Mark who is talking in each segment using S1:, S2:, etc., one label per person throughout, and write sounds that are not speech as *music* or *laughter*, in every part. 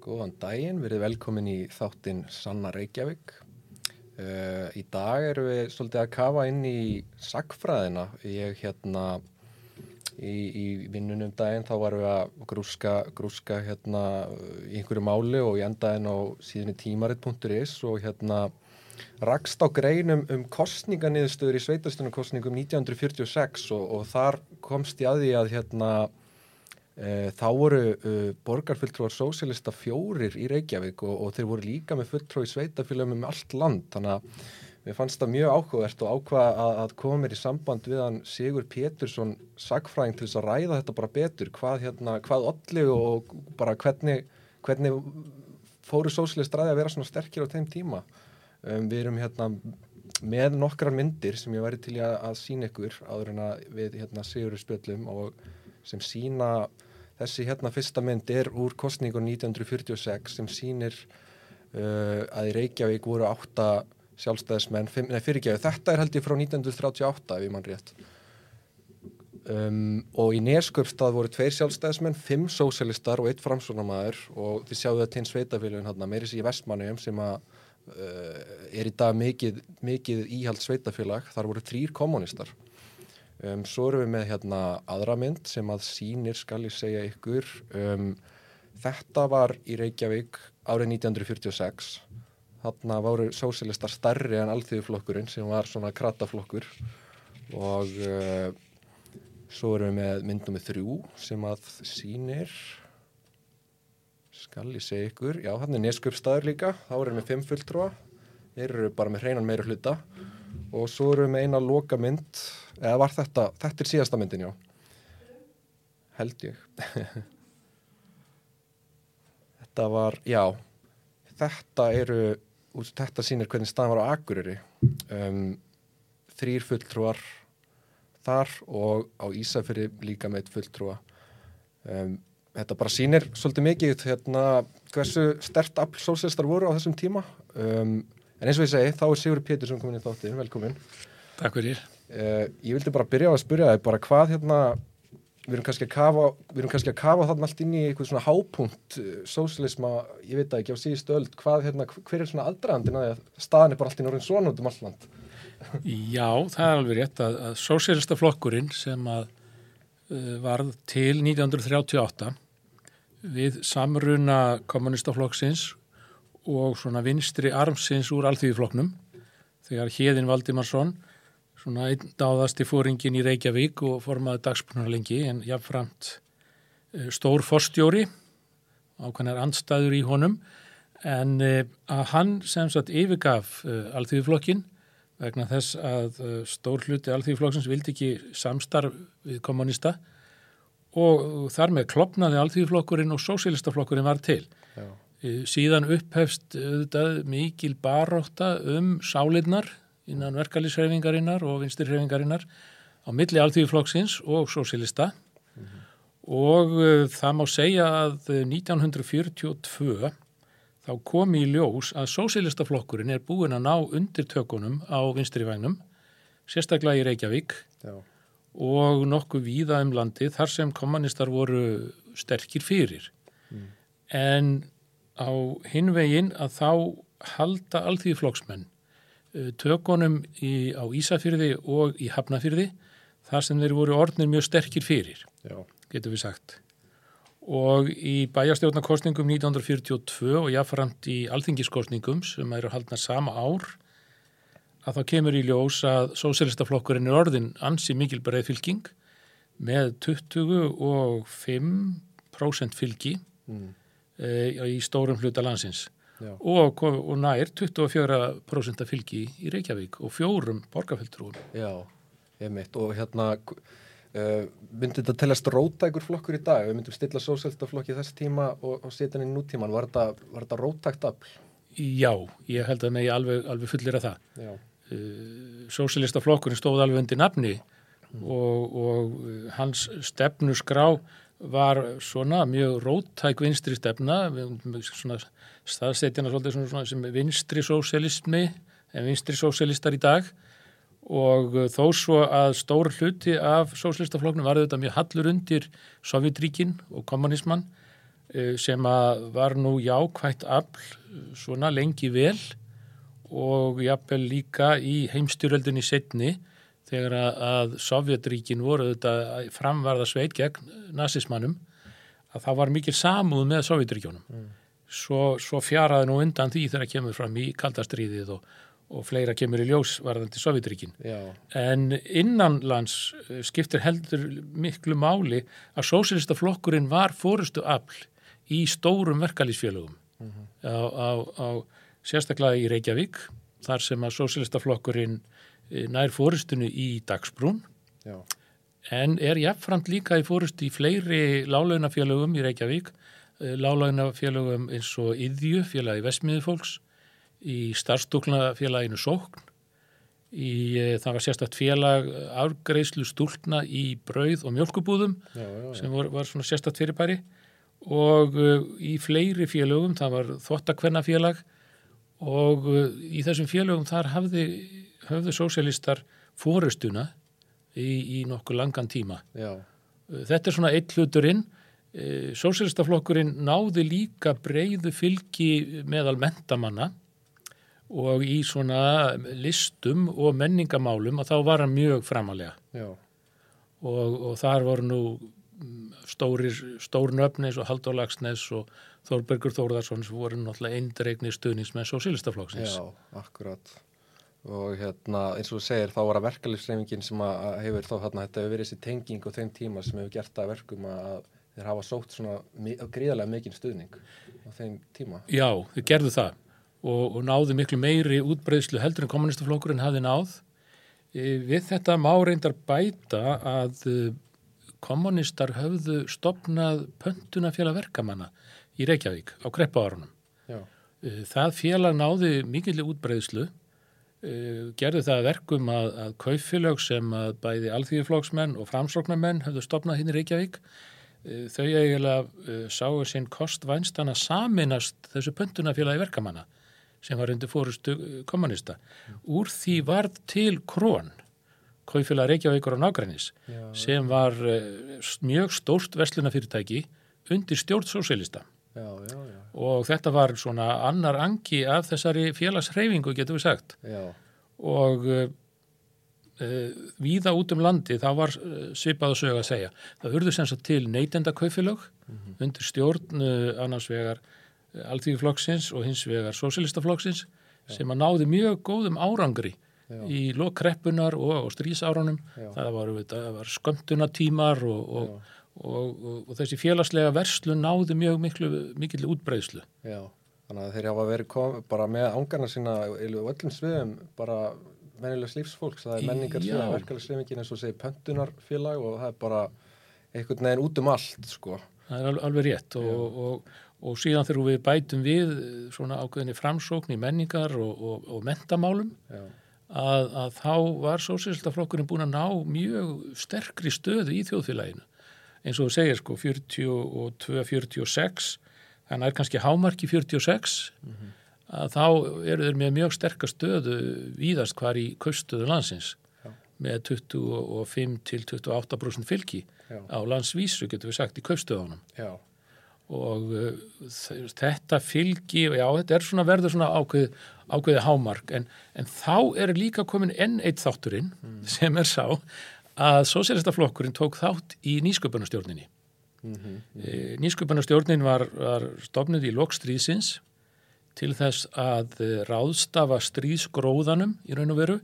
S1: Góðan daginn, verið velkomin í þáttinn Sanna Reykjavík. Uh, í dag erum við svolítið að kafa inn í sagfræðina. Ég hérna í, í vinnunum daginn þá varum við að grúska, grúska hérna í einhverju máli og ég endaði inn á síðan í tímaritt.is og hérna rakst á greinum um kostninganiðstöður í sveitastunarkostningum 1946 og, og þar komst ég að því að hérna þá voru e, borgarfulltrúar sósélista fjórir í Reykjavík og, og þeir voru líka með fulltrúi sveitafélagum um allt land. Þannig að mér fannst það mjög áhugavert og ákvaða að, að koma mér í samband við hann Sigur Pétursson sagfræðing til þess að ræða þetta bara betur. Hvað, hérna, hvað olli og bara hvernig, hvernig fóru sósélist ræði að vera svona sterkir á þeim tíma? Um, við erum hérna með nokkrar myndir sem ég væri til að, að sína ykkur áður en að við hérna Sigurur spjöllum og sem sína Þessi hérna fyrsta mynd er úr kostningun 1946 sem sínir uh, að í Reykjavík voru átta sjálfstæðismenn, fimm, nei fyrirgeðu, þetta er held ég frá 1938 ef ég mann rétt. Um, og í Nesköpstað voru tveir sjálfstæðismenn, fimm sósialistar og eitt framsvonarmæður og þið sjáu það til sveitafélagin hérna, meiris í Vestmannum sem að uh, er í dag mikið, mikið íhald sveitafélag, þar voru þrýr kommunistar. Um, svo erum við með hérna aðra mynd sem að sínir skal ég segja ykkur. Um, þetta var í Reykjavík árið 1946. Þarna voru sósilistar starri en allþjóðflokkurinn sem var svona krattaflokkur og uh, svo erum við með myndum með þrjú sem að sínir skal ég segja ykkur já, hann er neskjöpstaður líka þá erum við með fimm fulltrúa þeir eru bara með hreinan meira hluta og svo erum við eina loka mynd eða var þetta, þetta er síðasta myndin já. Held ég. *laughs* Þetta var, já. Þetta eru, þetta sýnir hvernig staðan var á Akureyri. Um, þrýr fulltrúar þar og á Ísafjörði líka með eitt fulltrúa. Um, þetta bara sýnir svolítið mikið hérna, hversu stert aflsósistar voru á þessum tíma. Um, en eins og ég segi, þá er Sigur Pétursson komin í þáttin, velkomin
S2: Takk fyrir.
S1: Uh, ég vildi bara byrja á að spyrja þig bara hvað hérna við erum kannski að kafa, við erum kannski að kafa þarna allt inn í eitthvað svona hápunkt uh, sósialisma, ég veit ekki á síðustu öll hvað hérna, hver er svona aldraðandinn að staðan er bara allt í norðin svona út um allt land? *laughs*
S2: Já, það er alveg rétt að, að sósialista flokkurinn sem að uh, varð til 1938 við samruna kommunistaflokksins og svona vinstri armsins úr alþýðiflokknum þegar Hjeðin Valdimarsson svona einn dáðasti fóringin í Reykjavík og formaði dagspunnar lengi en jáfnframt eh, stór forstjóri ákveðnar andstæður í honum en eh, að hann sem sagt yfirgaf eh, alþýðiflokkin vegna þess að stór hluti alþýðiflokksins vildi ekki samstarf við kommunista og þar með klopnaði alþýðiflokkurinn og sósílistaflokkurinn var til. Já. Síðan upphefst auðvitað mikil baróta um sálinnar innan verkalýsreifingarinnar og vinstirreifingarinnar á milli alþýðuflokksins og sósilista mm -hmm. og uh, það má segja að 1942 þá kom í ljós að sósilistaflokkurinn er búin að ná undir tökunum á vinstrivægnum, sérstaklega í Reykjavík Já. og nokkuð víða um landi þar sem kommunistar voru sterkir fyrir. Mm. En á hinvegin að þá halda alþýðuflokksmenn Eh, tökunum í, á Ísafyrði og í Hafnafyrði þar sem þeir voru orðnir mjög sterkir fyrir, Já. getur við sagt. Og í bæjarstjórnarkostningum 1942 og jáfnframt í alþingiskostningum sem eru haldna sama ár að þá kemur í ljós að sósélistaflokkurinn er orðin ansi mikil breið fylking með 25% fylgi mm. E, í stórum hluta landsins og, og nær 24% fylgi í Reykjavík og fjórum borgarfjöldrúum.
S1: Já, ég mitt og hérna uh, myndi þetta telast rótækur flokkur í dag? Við myndum stilla sósæltaflokki þess tíma og, og setja henni í nútíman. Var þetta, þetta rótækt afl?
S2: Já, ég held að mig alveg, alveg fullir að það. Uh, Sósælistaflokkurinn stóð alveg undir nafni mm. og, og hans stefnu skrá var svona mjög róttæk vinstri stefna, staðsetjana svolítið svona, svona sem vinstri sósialismi, en vinstri sósialistar í dag. Og uh, þó svo að stór hluti af sósilistafloknum var þetta mjög hallur undir Sovjetríkin og kommunismann eh, sem að var nú jákvætt afl eh, svona lengi vel og jafnvel líka í heimstyröldinni setni þegar að, Sovjetríkin voru þetta framvarða sveit gegn nazismannum að það var mikil samúð með Sovjetríkjónum. Mm. Svo, svo fjaraði nú undan því þegar kemur fram í kaldastriðið og, og fleira kemur í ljós varðandi Sovjetríkin. En innanlands eh, skiptir heldur miklu máli að sósilistaflokkurinn var fórustu afl í stórum verkalýsfélögum mm -hmm. á, á, á sérstaklega í Reykjavík þar sem að sósilistaflokkurinn eh, nær fórustunni í Dagsbrún. Já. en er jafnframt líka í fórustu í fleiri lálaunafélögum í Reykjavík eh, lálaunafélögum eins og Íðju, félagi Vestmiðfólks í starfstúklnafélaginu Sókn í, eh, það var sérstakt félag afgreyslu stúlna í brauð og mjölkubúðum já, já, sem var, var svona sérstakt fyrirbæri. Og í fleiri félögum, það var þvottakvennafélag og í þessum félögum þar hafði, hafði sósialistar fórustuna í, í nokkuð langan tíma. Já. Uh, þetta er svona eitt hluturinn. Uh, Sósialistaflokkurinn náði líka breyðu fylgi meðal mentamanna og í svona listum og menningamálum að þá var hann mjög framalega og, og þar voru nú stórir, stór nöfn eins og Haldur Lagsnes og Þórbergur Þórðarsson sem voru náttúrulega eindreigni stuðnins með sósílistaflokksins.
S1: Já, akkurat og hérna eins og þú segir þá var að verkalýfsreifingin sem að hefur þá hérna þetta hefur verið þessi tenging og þeim tíma sem hefur gert að verkum að þeir hafa sótt svona gríðarlega mikinn stuðning á þeim tíma.
S2: Já, þeir gerðu það og, og náðu miklu meiri útbreyðslu heldur en kommunistaflokkurinn hafi náð. E, við þetta má reyndar bæta að kommunistar höfðu stopnað pöntunafélag verkamanna í Reykjavík á kreppaárunum. Uh, það félag náði mikilvæg útbreyðslu, gerði það verkum að, að kaufélag sem að bæði alþýðiflóksmenn og framsóknarmenn höfðu stopnað hinn í Reykjavík, uh, þau eiginlega sáu sinn kostvænstana saminast þessu pöntunafélagi verkamanna sem var undir fórustu kommunista. Úr því varð til krón Kaufélag Reykjavíkur á Nágrænis sem var uh, mjög stórt verslunafyrirtæki undir stjórn sósélista og þetta var svona annar angi af þessari félagshreyfingu getur við sagt. Já. og uh, uh, víða út um landi þá var svipað að sögja að segja. Það hurðu sem sagt til neytenda kaufélag mm -hmm. undir stjórn annars vegar alþýðuflokksins og hins vegar sósélistaflokksins sem að náði mjög góðum árangri Já. í lokkreppunar og, og strísárunum það var, var skömmtunatímar og, og, og þessi félagslega verslu náði mjög miklu, mikil útbreyðslu
S1: Já, þannig að þeir hafa verið kom, bara með ángarna sína í öllum sviðum bara mennilegs lífsfólks, það er menningar sviða verkefælisleifingin eins og segi pöntunarfélag og það er bara einhvern veginn út um allt sko.
S2: Það er alveg rétt og síðan þegar við bætum við svona ákveðinni framsókn í menningar og mentamálum Já. að, að þá var sósélstaflokkurinn búin að ná mjög sterkri stöðu í þjóðfélaginu eins og þú segir sko 42-46 þannig að er kannski hámarki 46 mm -hmm. að þá eru þeir með mjög sterkast stöðu víðast hvar í kaustuðu landsins Já. með 25 til 28% fylgi Já. á landsvísu getur við sagt í kaustuðunum og uh, þetta fylgi, já þetta er svona verður svona ákveð, ákveði hámark en, en þá er líka komin enn eitt þátturinn mm. sem er sá að sósélistaflokkurinn tók þátt í nýsköpunarstjórninni. Mm -hmm, mm -hmm. Nýsköpunarstjórnin var, var stofnud í lokstríðsins til þess að eh, ráðstafa stríðsgróðanum í raun og veru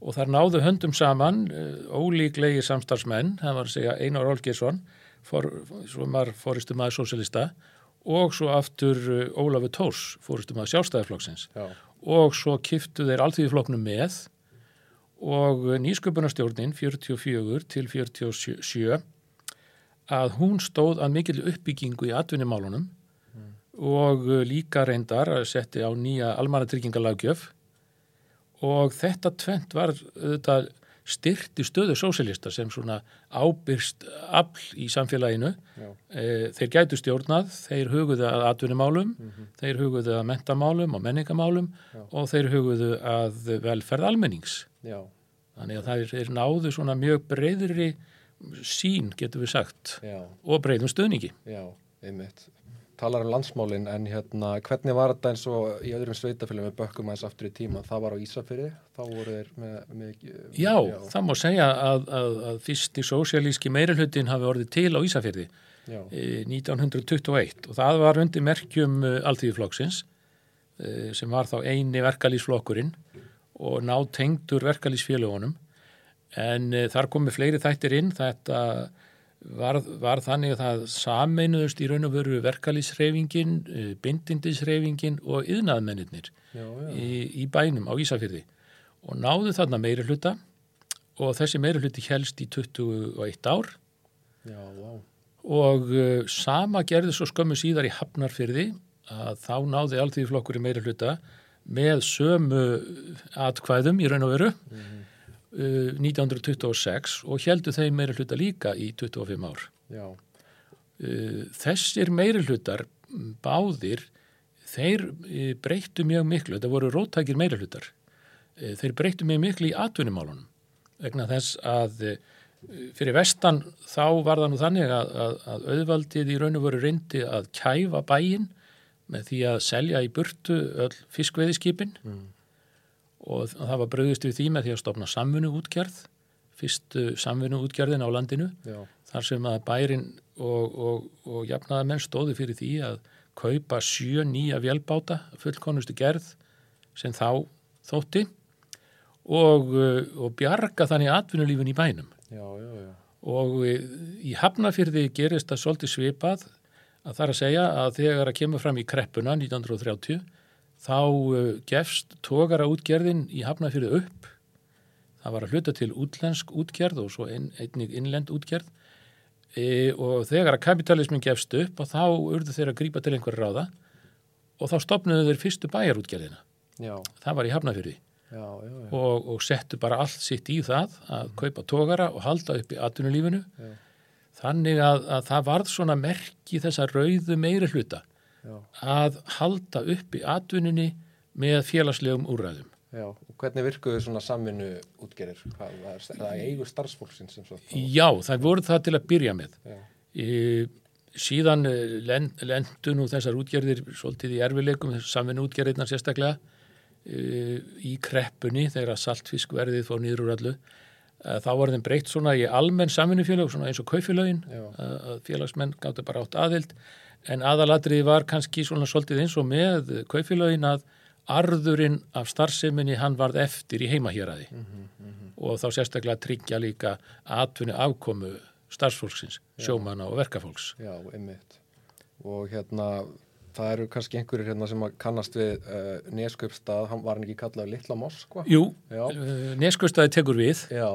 S2: og þar náðu höndum saman eh, ólíklegi samstarfsmenn, það var að segja Einar Olgersson sem var fóristum aðeins sósélista og svo aftur Ólafur Tórs fóristum aðeins sjálfstæðarflokksins og svo kiftu þeir alltíðiflokknum með og nýsköpunarstjórnin 44 til 47 að hún stóð að mikil uppbyggingu í atvinnumálunum mm. og líka reyndar að setja á nýja almannatryggingalagjöf og þetta tvent var þetta styrti stöðu sósélista sem svona ábyrst afl í samfélaginu. E, þeir gætu stjórnað, þeir huguðu að atvinnumálum, mm -hmm. þeir huguðu að mentamálum og menningamálum Já. og þeir huguðu að velferð almennings. Já. Þannig að það er náðu svona mjög breyðri sín, getur við sagt, Já. og breyðum stöðningi.
S1: Já, einmitt. Talar um landsmálin en hérna, hvernig var þetta eins og í öðrum sveitafélum við bökkum aðeins aftur í tíma? Það var á Ísafyrði, þá voru þeir með, með
S2: Já, það má segja að, að, að fyrsti sósialíski meirulhutin hafi orðið til á Ísafyrði
S1: Já.
S2: 1921 og það var undir merkjum alltíðiflokksins sem var þá eini verkalýsflokkurinn og ná tengdur verkalýsfélagunum en þar komi fleiri þættir inn þetta var, var þannig að það sameinuðust í raun og veru verkalýsreifingin, bindindisreifingin og yðnaðmennir í, í bænum á Ísafyrði og náðu þarna meiri hluta og þessi meiri hluti helst í 21 ár.
S1: Já,
S2: og uh, sama gerði svo skömmu síðar í Hafnarfyrði að þá náði alltíðflokkur í meiri hluta með sömu atkvæðum í raun og veru. Mm -hmm. Uh, 1926 og heldu þeim meiri hluta líka í 25 ár.
S1: Já.
S2: Uh, þessir meiri hlutar báðir, þeir uh, breyttu mjög miklu, þetta voru róttækir meiri hlutar, þeir breyttu mjög miklu í atvinnumálunum vegna þess að fyrir vestan þá var það nú þannig að, að, að auðvaldið í raun og veru reyndi að kæfa bæin með því að selja í burtu öll fiskveiðiskipin mm. Og það var bröðist við því með því að stopna samfunnu útgerð, fyrstu samfunnu útgerðin á landinu,
S1: Já.
S2: þar sem að bærin og, og, og jafnaðamenn stóði fyrir því að kaupa sjö nýja vélbáta, fullkonustu gerð sem þá þótti og, og bjarga þannig atvinnulífin í bænum.
S1: Já, já, já.
S2: Og í Hafnafyrði gerist það svolítið svipað að það er að segja að þegar að kemur fram í kreppuna 1930 þá uh, gefst tókara útgerðin í Hafnafyrði upp. Það var að hluta til útlensk útgerð og svo ein, einnig innlend útgerð e, og þegar að kapitalismin gefst upp og þá urðu þeir að grípa til einhverja ráða og þá stopnuðu þeir fyrstu bæjarútgerðina.
S1: Já,
S2: Það var í Hafnafyrði og, og settu bara allt sitt í það að kaupa tókara og halda upp í atvinnulífinu.
S1: Já.
S2: Þannig að, að það varð svona merki þessa rauðu meiri hluta
S1: já.
S2: að halda upp í atvinninni með félagslegum úrræðum.
S1: Já, og hvernig virkuðu svona samvinnu útgerir? Hvað er, það eigu starfsfólksins?
S2: Já, það voru það til að byrja með. Í, síðan lend, lendu nú þessar útgerðir svolítið í erfileikum, samvinnu útgerðirna sérstaklega e, í kreppunni þegar að saltfiskverðið fór nýður úr allu. Eh, Þá var þeim breytt svona í almenn samvinnufélag, svona eins og kaufélögin,
S1: Já.
S2: að félagsmenn gáttu bara átt aðild, en aðalatriði var kannski svona svolítið eins og með kaufélögin að arðurinn af starfseminni hann varð eftir í heimahjeraði og þá sérstaklega tryggja líka atvinni afkomu starfsfólksins, sjómanna og verkafólks.
S1: já, einmitt. Og hérna, það eru kannski einhverjir hérna sem kannast við uh, Neskjöpstað, hann var hann ekki kallað Litla Moskva?
S2: Jú,
S1: Já.
S2: uh, Neskustæði tekur við
S1: Já,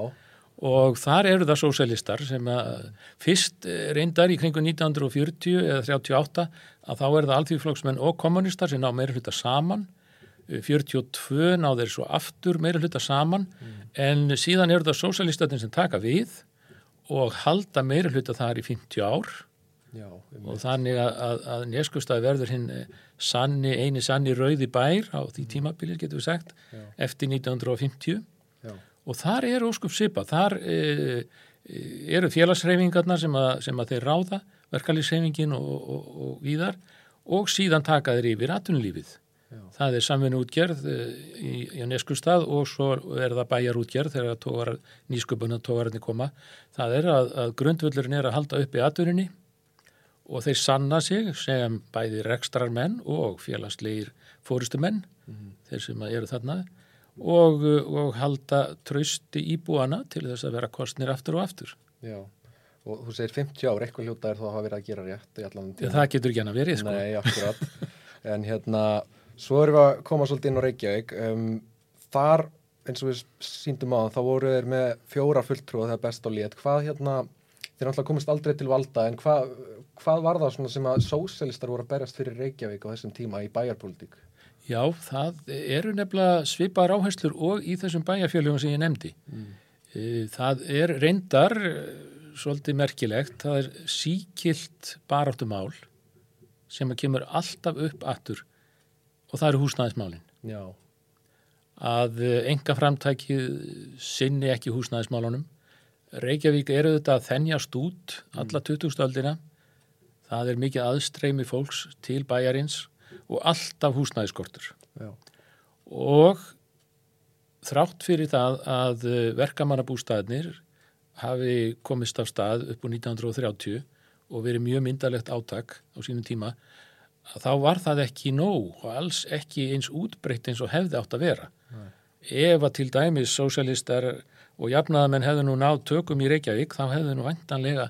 S2: og þar eru það sósælistar sem að fyrst eh, reyndar í kringu 1940 eða 38 að þá er það alþjóðflokksmenn og kommunistar sem ná meira hluta saman. Eh, 42 ná þeir svo aftur meira hluta saman. En síðan eru það sósælistatin sem taka við og halda meira hluta þar í 50 ár.
S1: Já,
S2: og þannig að, að, að Neskustæði verður hinn eh, sanni, eini sanni rauði bær á því tímabilið getur við sagt
S1: Já.
S2: eftir 1950
S1: Já,
S2: og þar er óskup sipa, þar e, e, eru félagsreifingarnar sem, sem að þeir ráða, verkalýsreifingin og, og, og víðar og síðan taka þeir yfir atvinnulífið.
S1: Já.
S2: Það er samvinnu útgerð e, í, í Neskustad og svo er það bæjar útgerð þegar tógar, nýsköpuna tógararnir koma. Það er að, að grundvöldurinn er að halda upp í atvinninni og þeir sanna sig sem bæði rekstrar menn og félagslegir fórustumenn, þeir sem eru þarna og, og halda trausti íbúana til þess að vera kostnir aftur og aftur.
S1: já. Og þú segir 50 ár, eitthvað hljóta er þá að hafa verið að gera rétt í allan
S2: að það getur ekki hann að verið, sko.
S1: Nei, akkurat. *laughs* en hérna, svo erum við að koma svolítið inn á Reykjavík. Um, þar, eins og við síndum á, þá voru þeir með fjóra fulltrúa þegar best á lét. Hvað hérna, þeir náttúrulega komist aldrei til valda, en hvað, hvað var það svona sem að sósialistar voru að berjast fyrir Reykjavík á þessum tíma í bæjarpólitík?
S2: Já, það eru nefnilega svipar áherslur og í þessum bæjarfjölugum sem ég nefndi. Mm. Það er reyndar eh, svolítið merkilegt, það er síkilt baráttumál sem kemur alltaf upp aftur og það eru húsnæðismálin.
S1: Já,
S2: Að enga framtækið sinni ekki húsnæðismálunum. Reykjavík eru þetta að þennjast út alla 20. öldina. það er mikið aðstreymi fólks til bæjarins og alltaf húsnæðiskortur
S1: já,
S2: og þrátt fyrir það að verkamannabústæðnir hafi komist af stað upp á 1930 og verið mjög myndalegt átak á sínum tíma þá var það ekki nóg og alls ekki eins útbreytt eins og hefði átt að vera.
S1: Nei.
S2: Ef að til dæmis sósialistar og jafnaðamenn hefðu nú náð tökum í Reykjavík þá hefðu nú vantanlega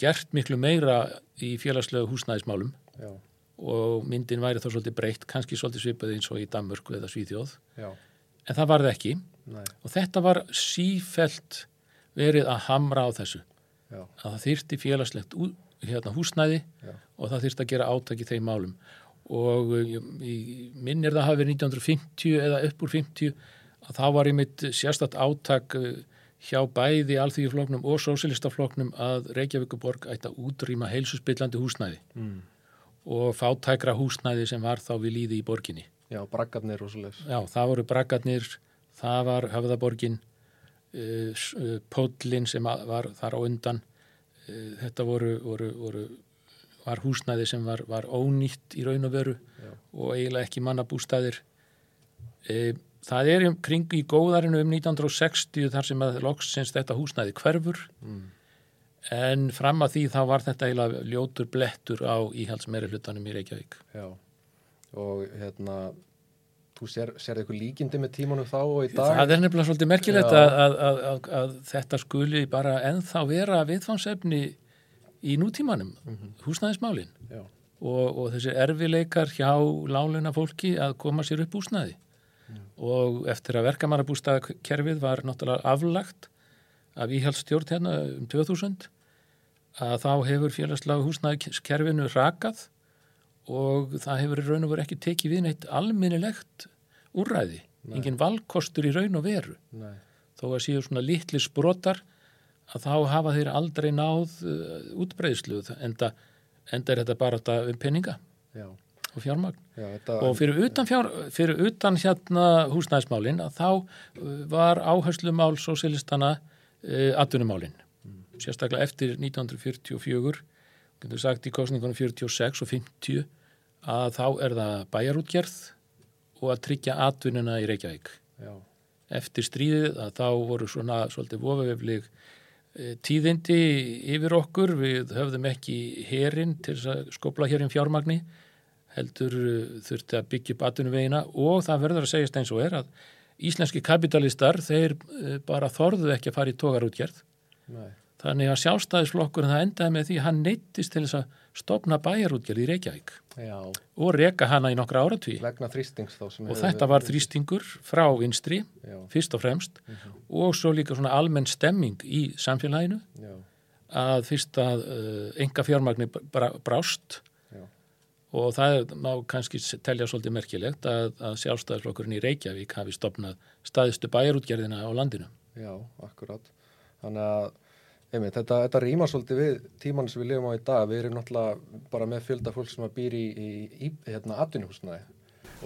S2: gert miklu meira í félagslegu húsnæðismálum
S1: já,
S2: og myndin væri þá svolítið breytt, kannski svolítið svipað eins og í Danmörku eða Svíþjóð,
S1: já,
S2: en það varði ekki.
S1: Nei,
S2: og þetta var sífelt verið að hamra á þessu.
S1: Já,
S2: að það þyrti félagslegt hérna, húsnæði
S1: já,
S2: og það þyrfti að gera átak í þeim málum. Og uh, í minnir það hafi verið 1950 eða upp úr 50 að þá var einmitt sérstætt átak uh, hjá bæði alþýgjufloknum og sósilistafloknum að Reykjavíkuborg ætti að útrýma heilsusbyllandi húsnæði.
S1: Mm.
S2: Og fátækra húsnæði sem var þá við líði í borginni.
S1: já, braggarnir og svo leis.
S2: Já, það voru braggarnir, það var höfðaborgin, uh, s- uh, Póllin sem var þar á undan, uh, þetta voru, voru, voru, var húsnæði sem var, var ónýtt í raun og veru
S1: Já.
S2: og eiginlega ekki mannabústæðir. Uh, það er kring í góðarinu um 1960 þar sem að loksins þetta húsnæði hverfur
S1: Mm.
S2: En fram að því þá var þetta eiginlega ljótur blettur á íhaldsmeiri hlutanum í Reykjavík.
S1: Já, og hérna, þú sér, sér eitthvað líkindi með tímanum þá og í dag?
S2: Það er nefnilega svolítið merkilegt að, að, að, að, þetta skuli bara ennþá vera viðfangsefni í nútímanum, húsnæðismálin.
S1: Já,
S2: og, og þessi erfileikar hjá láluna fólki að koma sér upp húsnæði. Og eftir að verkamannabústaðkerfið var náttúrulega aflagt af íhjálpsstjórn hérna um 2000 að þá hefur félagslega húsnæðiskerfinu rakað og það hefur í raun og veru ekki tekið við neitt alminnilegt úrræði,
S1: Nei.
S2: engin valkostur í raun og veru.
S1: Nei,
S2: þó að séu svona litli sprotar að þá hafa þeir aldrei náð uh, útbreyðslu enda, enda er þetta bara þetta um peninga
S1: já,
S2: og fjármagn.
S1: Já,
S2: og fyrir utan, fjár, fyrir utan hérna húsnæðismálin að þá uh, var áherslumál sósilistana uh, atvinnumálin sérstaklega eftir 1944 getur sagt í kostningunum 46 og 50 að þá er það bæjarútgerð og að tryggja atvinnuna í Reykjavík.
S1: Já,
S2: eftir stríðið að þá voru svona svolítið vofaveflig tíðindi yfir okkur, við höfðum ekki herin til að skopla hér um fjármagni, heldur eh, þurfti að byggja upp atvinnuvegina. Og það verður að segjast eins og er að íslenski kapitalistar, þeir eh, bara þorðu ekki að fara í tógarútgerð
S1: nei,
S2: þannig að sjálfstæðisflokkurinn það endaði með því hann neyttist til þess að stopna bæjarútgerð í Reykjavík
S1: já,
S2: og reka hana í nokkra áratví
S1: vegna þrýstings þá sem
S2: og þetta var þrýstingur frá vinstri
S1: Já,
S2: fyrst og fremst og svo líka svona almenn stemming í samfélaginu
S1: já,
S2: að fyrst að uh, enga fjármagni bra, brást.
S1: Já,
S2: og það má kannski telja svolítið merkilegt að, að sjálfstæðisflokkurinn í Reykjavík hafi stopnað staðistu bæjarútgerðina á landinu.
S1: já, akkurat. Þannig að, einmitt, þetta, þetta rýmar svolítið við tíman sem við lifum á í dag. Við erum náttúrulega bara með fjölda fólk sem að býr í, í, í hérna, atvinnuhúsnaði.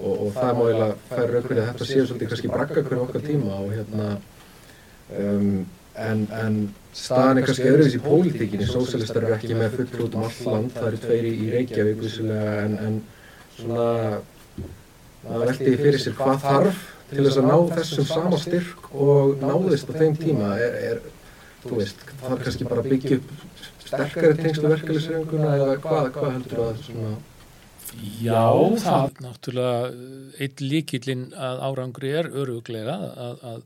S1: Og, og það er máilega færi raukverið að þetta séu svolítið kannski brakka hverju okkar tíma og hérna, um, en, en staðan er kannski öðruvis í pólitíkinni. Sósialistar eru ekki með full út um allt land, það eru tveiri í Reykjavík vissulega, en, en svona, það velti því fyrir sér hvað þarf til þess að ná þessum sama styrk og náðist á þeim tíma er, er þú veist, það er kannski bara að byggja upp sterkari tengslu verkefliðsrenguna eða hvað, hvað heldur að svona
S2: Já, það er náttúrulega eitt líkillinn að árangri er öruglega að, að,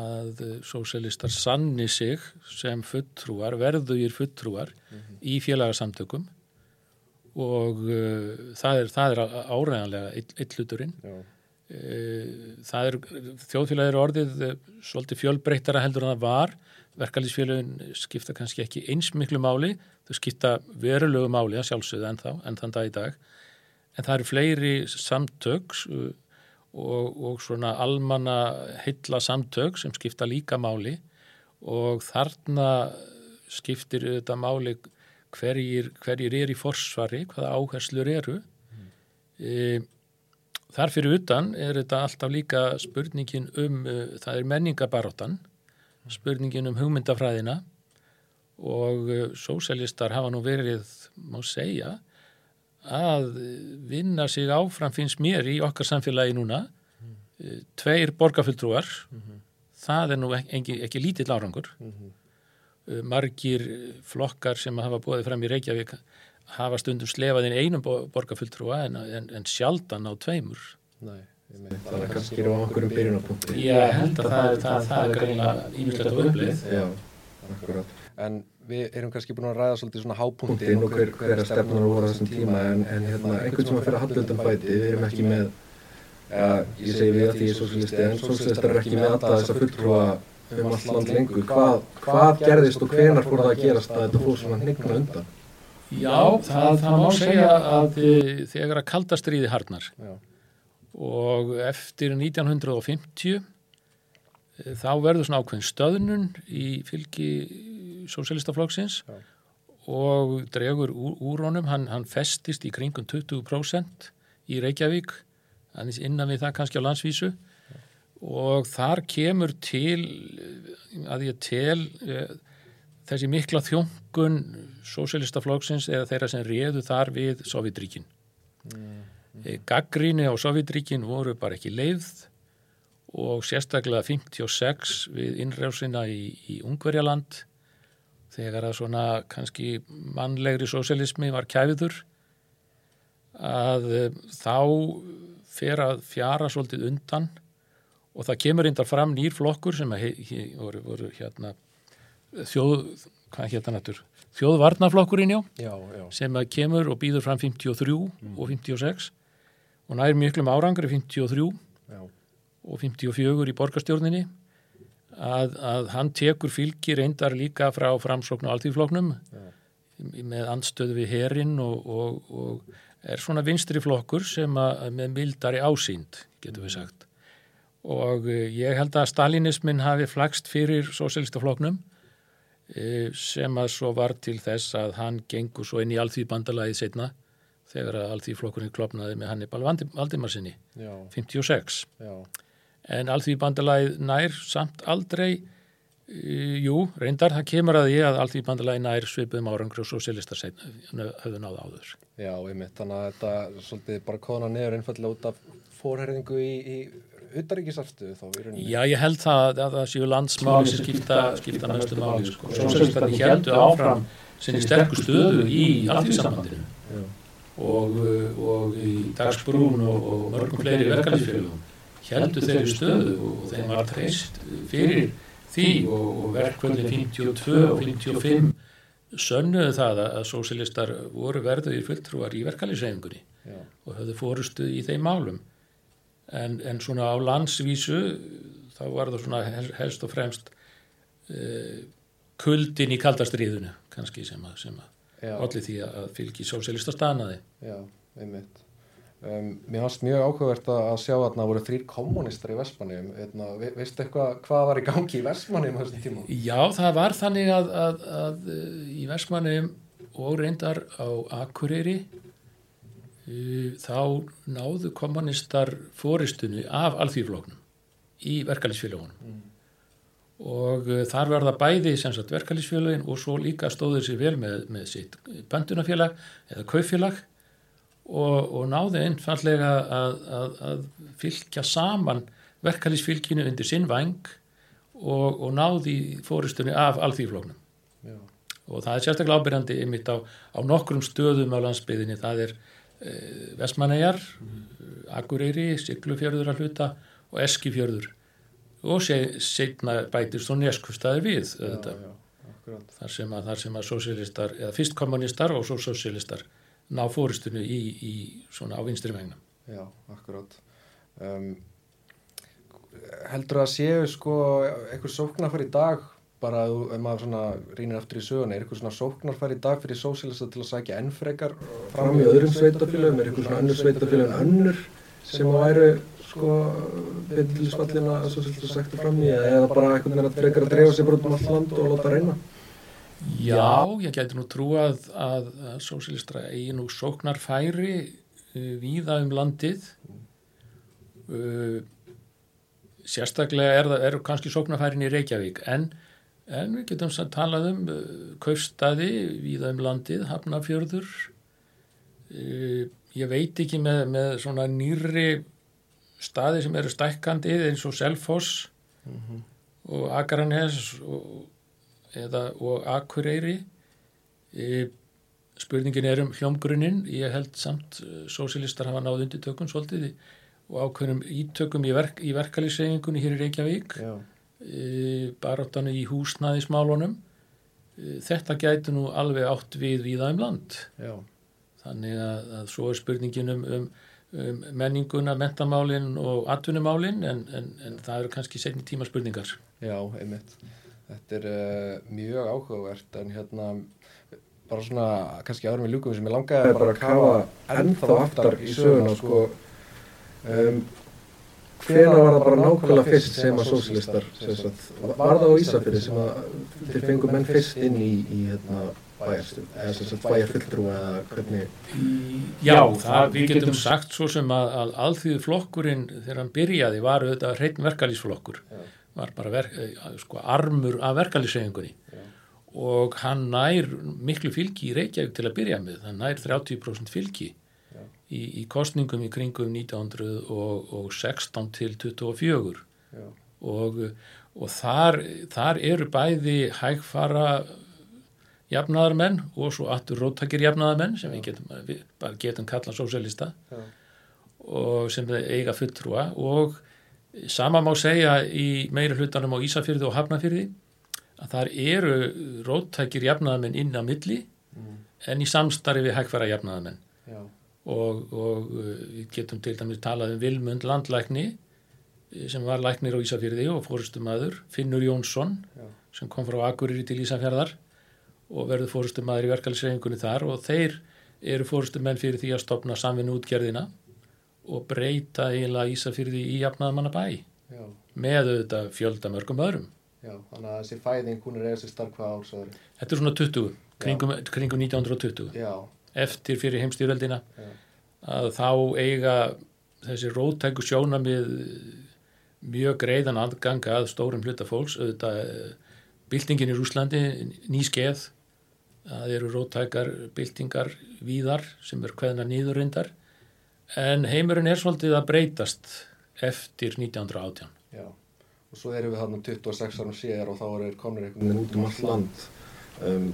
S2: að sósialistar sanni sig sem fulltrúar, verðugir fulltrúar í félagasamtökum og uh, það er, það er áræðanlega eitt, eitt hluturinn.
S1: já,
S2: Uh, það er, þjóðfélagið er orðið uh, svolítið fjölbreyttara heldur en það var verkalýsfélagin skipta kannski ekki eins miklu máli, þau skipta verulegu máli að sjálfsögðu en þá, en þann dag í dag. En það eru fleiri samtöks uh, og, og svona almanna heilla samtök sem skipta líka máli. Og þarna skiptir þetta máli hverjir, hverjir er í forsvari, hvaða áherslur eru. Mm. Þar fyrir utan er þetta alltaf líka spurningin um, uh, það er menningabaróttan, spurningin um hugmyndafræðina og uh, sósjálistar hafa nú verið má segja að vinna sig áfram finnst mér í okkar samfélagi núna mm. tveir borgarfulltrúar mm -hmm. það er nú ekki, ekki lítill árangur mm -hmm. margir flokkar sem hafa búið fram í Reykjavík hafa stundum slefað inn einum borgarfulltrúa en, en, en sjaldan á tveimur
S1: Nei, það er kannski á okkur um byrjunarpunkti.
S2: Ég held að það, það, það er greina ímyndilegt á upplið
S1: Já, akkurat. En við erum kannski búin að ræða svolítið svona hápunktin og hver, hver er stefnur úr þessum tíma. en, en hérna, einhvern sem að fyrir að hallöldum fæti við erum ekki með ja, ég segi við að því ég er sósilisti en sósilistar er ekki með alltaf þess að fulltrúa um allt land lengur. hvað, hvað gerðist og hvenar fór það að gerast að þetta fór svona hnigna undan?
S2: Já, það, það má segja að þegar að kaldastriði harnar Já. Og eftir 1950 eh, þá verður svona ákveðin stöðnun í fylgi sósélistaflokksins og dregur úr, honum, hann, hann festist í kringum 20% í Reykjavík, hann er innan við það kannski á landsvísu Já. og þar kemur til að ég tel eh, þessi mikla þjóngun sósélistaflokksins eða þeirra sem réðu þar við Sovjetríkin. Mm. Eh, Gaggríni á Sovjetríkin voru bara ekki leiðð og sérstaklega 56 við innræðsina í, í Ungverjaland þegar að svona kannski mannlegri sósélismi var kæfiður að eh, þá fer að fjara svolítið undan og það kemur reyndar fram nýr flokkur sem he, he, voru, voru hérna þjóð, hvað hétt hann aftur? Þjóðvarnaflokkurinn já,
S1: já, já,
S2: sem kemur og býður fram 53 mm. og 56 og nær miklum árangri 53 já. og 54 í borgarstjórninni að, að hann tekur fylgi reyndar líka frá framsóknu alltíðfloknum með andstöðu við herin og, og, og er svona vinstri flokkur sem að, með mildari ásýnd, getur við mm. sagt og eh, ég held að stalinismin hafi flagst fyrir sósélistafloknum E, sem að svo var til þess að hann gengur svo inn í alþýðbandalagið setna þegar að alþýðflokkurinn klopnaði með Hannibal Valdimarsinni 56 Já. en alþýðbandalagið nær samt aldrei e, jú, reyndar það kemur að ég að alþýðbandalagið nær svipum árangur og sosialistar höfðu náða áður
S1: Já, einmitt, þannig að þetta svolítið bara kona nefur einfallega út af fórherðingu í, í uttaríkisafstuðu þá í rauninni?
S2: Já, ég held það að það séu landsmáli sem skipta, skipta mestu máli sko. Sósélstarni heldur áfram sinni sterkur stöðu í alltíðsambandinu og, og í dagsbrún og, og mörgum fleiri verkefnisfélagum heldur þeirri stöðu og þeim var treyst fyrir því og, og verkvöldin 52 og 55 sönnuðu það að sósélistar voru verðuðir fulltrúar í verkefnisfélagunni og höfðu fórustu í þeim málum. En, en svona á landsvísu þá var það svona helst og fremst uh, kuldin í kaldastriðinu kannski sem að, sem að allir því að fylgi sósélista stanaði
S1: Já, einmitt. Um, Mér fannst mjög áhugavert að sjá að það voru þrýr kommunistar í Vestmannum hérna, Ve veistu eitthvað hvað var í gangi í Vestmannum þessum tíma?
S2: Já, það var þannig að, að, að í Vestmannum og reyndar á Akureyri þá náðu kommunistar fóristunni af alþýrfloknum í verkefælisfélagunum mm. Og uh, þar var það bæði sagt, verkefælisfélagin og svo líka stóður sér vel með, með sitt bandunafélag eða kaufélag og, og náðu einfallega að, að, að fylgja saman verkefælisfylginu undir sinn vang og, og náði fóristunni af alþýrfloknum og það er sérstaklega ábyrjandi ymitt á, á nokkrum stöðum á landsbyðinni það er Eh, Vestmanæjar, Akureyri, Siglufjörður að hluta og Eskifjörður og segna bætist og neskustæði við já, já, þar sem að, að sosialistar, eða fyrst kommunistar og svo sosialistar ná fóristunni í, í svona á vinstri vegna
S1: Já, akkurát um, Heldur að séu sko eitthvað sóknar fyrir dag bara ef maður svona rínir aftur í söguna er eitthvað svona sóknarfæri í dag fyrir sósílista til að sækja ennfrekar fram í öðrum sveitafélagum, er eitthvað svona önnur sveitafélag en önnur sem að væru sko byrjulisvallina sósílista sækta fram í eða bara eitthvað með að frekar að dreifa sér bara út um allt land og láta reyna
S2: Já, ég gæti nú trú að, að, að sósílistra eigi nú sóknarfæri uh, víða um landið uh, sérstaklega er það er kannski sóknarfærin í Reykjavík en En við getum satt talað um uh, kaufstaði, víða um landið, hafnafjörður. Uh, ég veit ekki með, með svona nýri staði sem eru stækkandi eins og Selfoss og Akranes og, eða, og Akureyri. Uh, spurningin er um hljómgrunnin. Ég held samt uh, sósilistar hafa náð undirtökum svolítið í- og ákveðnum ítökum í, verk, í verkalýssegingunni hér í Reykjavík. E, baráttanu í húsnæðismálunum. E, þetta gæti nú alveg átt við víða um land.
S1: Já,
S2: þannig að, að svo er spurningin um, um menninguna, mentamálin og atvinnumálin en, en, en það eru kannski setni tíma spurningar.
S1: Já, einmitt. Þetta er uh, mjög áhugavert en hérna bara svona, kannski áður með ljúkum sem ég langaði bara að kafa ennþá aftar í söguna sko. um, hvena var það bara nákvæmlega fyrst sem að sósilistar sem sagt, var það á Ísafirði sem að þeir fengu menn fyrst inn í, í hérna, bæjarfulltrú eða hvernig?
S2: Já, það, við getum sagt svo sem að, að alþýðu flokkurinn þegar hann byrjaði var auðvitað hreitn verkalýsflokkur
S1: Já.
S2: var bara verk, eh, sko, armur af verkalýssegingunni
S1: Já.
S2: og hann nær miklu fylgi í Reykjavík til að byrja með, hann nær 30% fylgi í, í kostningum í kringum 1916 til 24
S1: Já,
S2: og, og þar, þar eru bæði hægfara jafnaðarmenn og svo aftur róttakir jafnaðarmenn sem við getum, við bara getum kallað sósélista og sem eiga fulltrúa. Og sama má segja í meiri hlutanum á Ísafyrði og Hafnafyrði að þar eru róttækir jafnaðarmenn inn á milli
S1: mm,
S2: en í samstarfi við hægfara jafnaðarmenn.
S1: Já,
S2: og, og uh, við getum til dæmis talað um Vilmund landlækni eh, sem var læknir á Ísafyrði og fórustumæður, Finnur Jónsson
S1: já,
S2: sem kom frá Akureyri til Ísafjörðar og verður fórustumæður í verkefælisreifingunni þar og þeir eru fórustumenn fyrir því að stopna samvinnu útgerðina og breyta eiginlega Ísafyrði í jafnaðamanna bæ
S1: já,
S2: með auðvitað fjölda mörgum öðrum.
S1: já, þannig að þessi fæðing hún er eða sér starf hvað ársæður.
S2: Þetta er svona 20, kringum, kringum 1920.
S1: Já,
S2: eftir fyrir heimstýröldina
S1: Já.
S2: að þá eiga þessi rótæku sjónamið mjög greiðan aðganga að stórum hluta fólks auðvitað eh, byltingin í Rúslandi nýskeið það eru rótækar byltingar víðar sem er hverna nýðurindar en heimurinn er svolítið að breytast eftir 1918
S1: já. Og svo erum við þarna 26 árum síðar og þá er komnir einhvern veginn út um allt land. Um,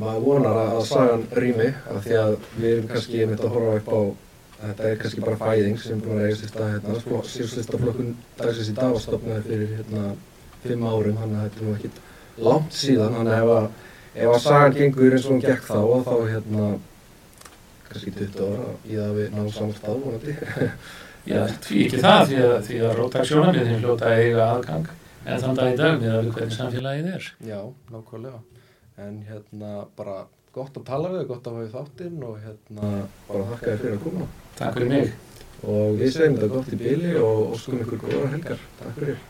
S1: maður vonar að, að sagan rými af því að við erum kannski einmitt að horfa upp á þetta er kannski bara fæðing sem búin að eiga sér stað hérna, síðustistaflokkun dagsins í dag var stopnaði fyrir hérna fimm árum, þannig að þetta er nú ekkit langt síðan, þannig að ef að, ef að sagan gengur eins og hún gekk þá og þá hérna kannski 20 ára í það að við náum saman stað vonandi *laughs*
S2: Já, því ekki það því að, því að rótæk sjónamið þeim hljóta að eiga aðgang en þann dag í dag með að við hvernig samfélagið er
S1: Já, nákvæmlega. En hérna bara gott að tala við, gott að hafa í þáttinn og hérna bara þakka þér fyrir að koma.
S2: Takk fyrir mig
S1: Og við segjum þetta gott í byli og óskum ykkur góðar helgar. Takk fyrir.